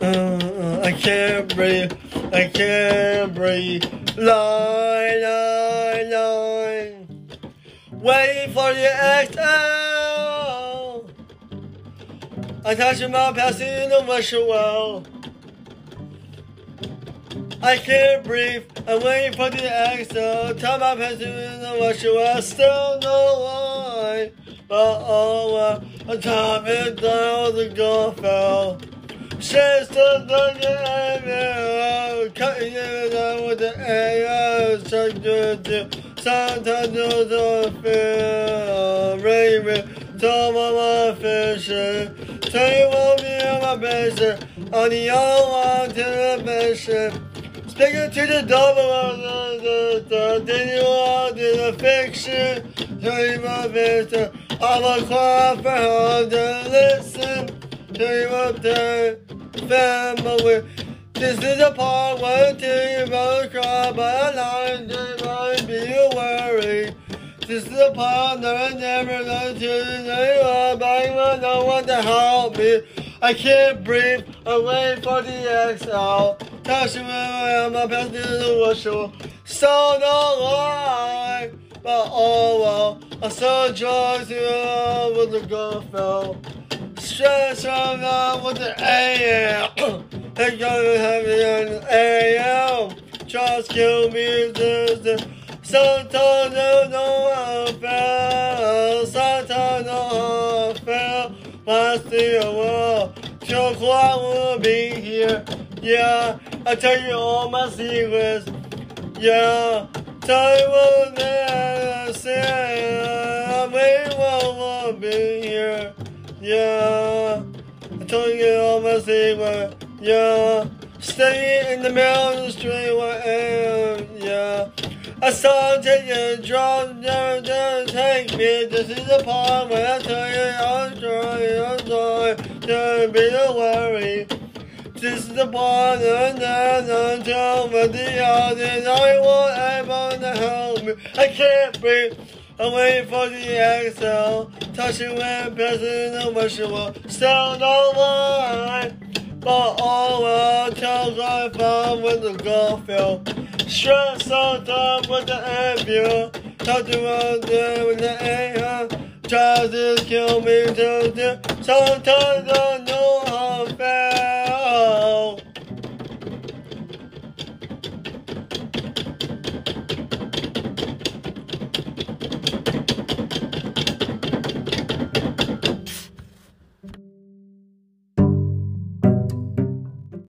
Mm, I can't breathe. I can't breathe. Line, line, line. Waiting for the exhale. I touch my past in the well. I can't breathe. I'm waiting for the exhale. Time my past in the well. Still no line. But oh, well, time it down the go fell. Says the the cutting it down with the air, so good to sometimes the feel, raven, my fishing, tell you what me on my basic, on the other one to the mission. Speaking to the double. Of the, the, the, the, want to the fiction, you my vision, I'm a cry for her to listen, tell you what the family. This is a part where two both cry, but a to might be worried. This is a part that I never learned to say, but I no one to help me. I can't breathe, I wait for the exhale. Touching me, my past is the whistle. So no lie, but oh well. I saw joy to with the girlfriend. Stress on up with the AM. Just kill me, I fell. Sometimes I know I fell. I see a world. So I will be here. Yeah, I tell you all my secrets. Yeah, tell you what Yeah, I told you all my secrets. Yeah, stay in the mountains, straight where I am. Yeah. I saw take you, draw, never, never take me. This is the part where I tell you I'm sorry, I'm sorry. Don't be a worry. This is the part and then until the others. I want everyone to help me. I can't breathe. I'm waiting for the exhale. Touching when passing the wishable. Still no line. But all well, tells I found with the golf field. Stress on top with the ambulance. Touching on there with the air. Tries to kill me to do. Sometimes I.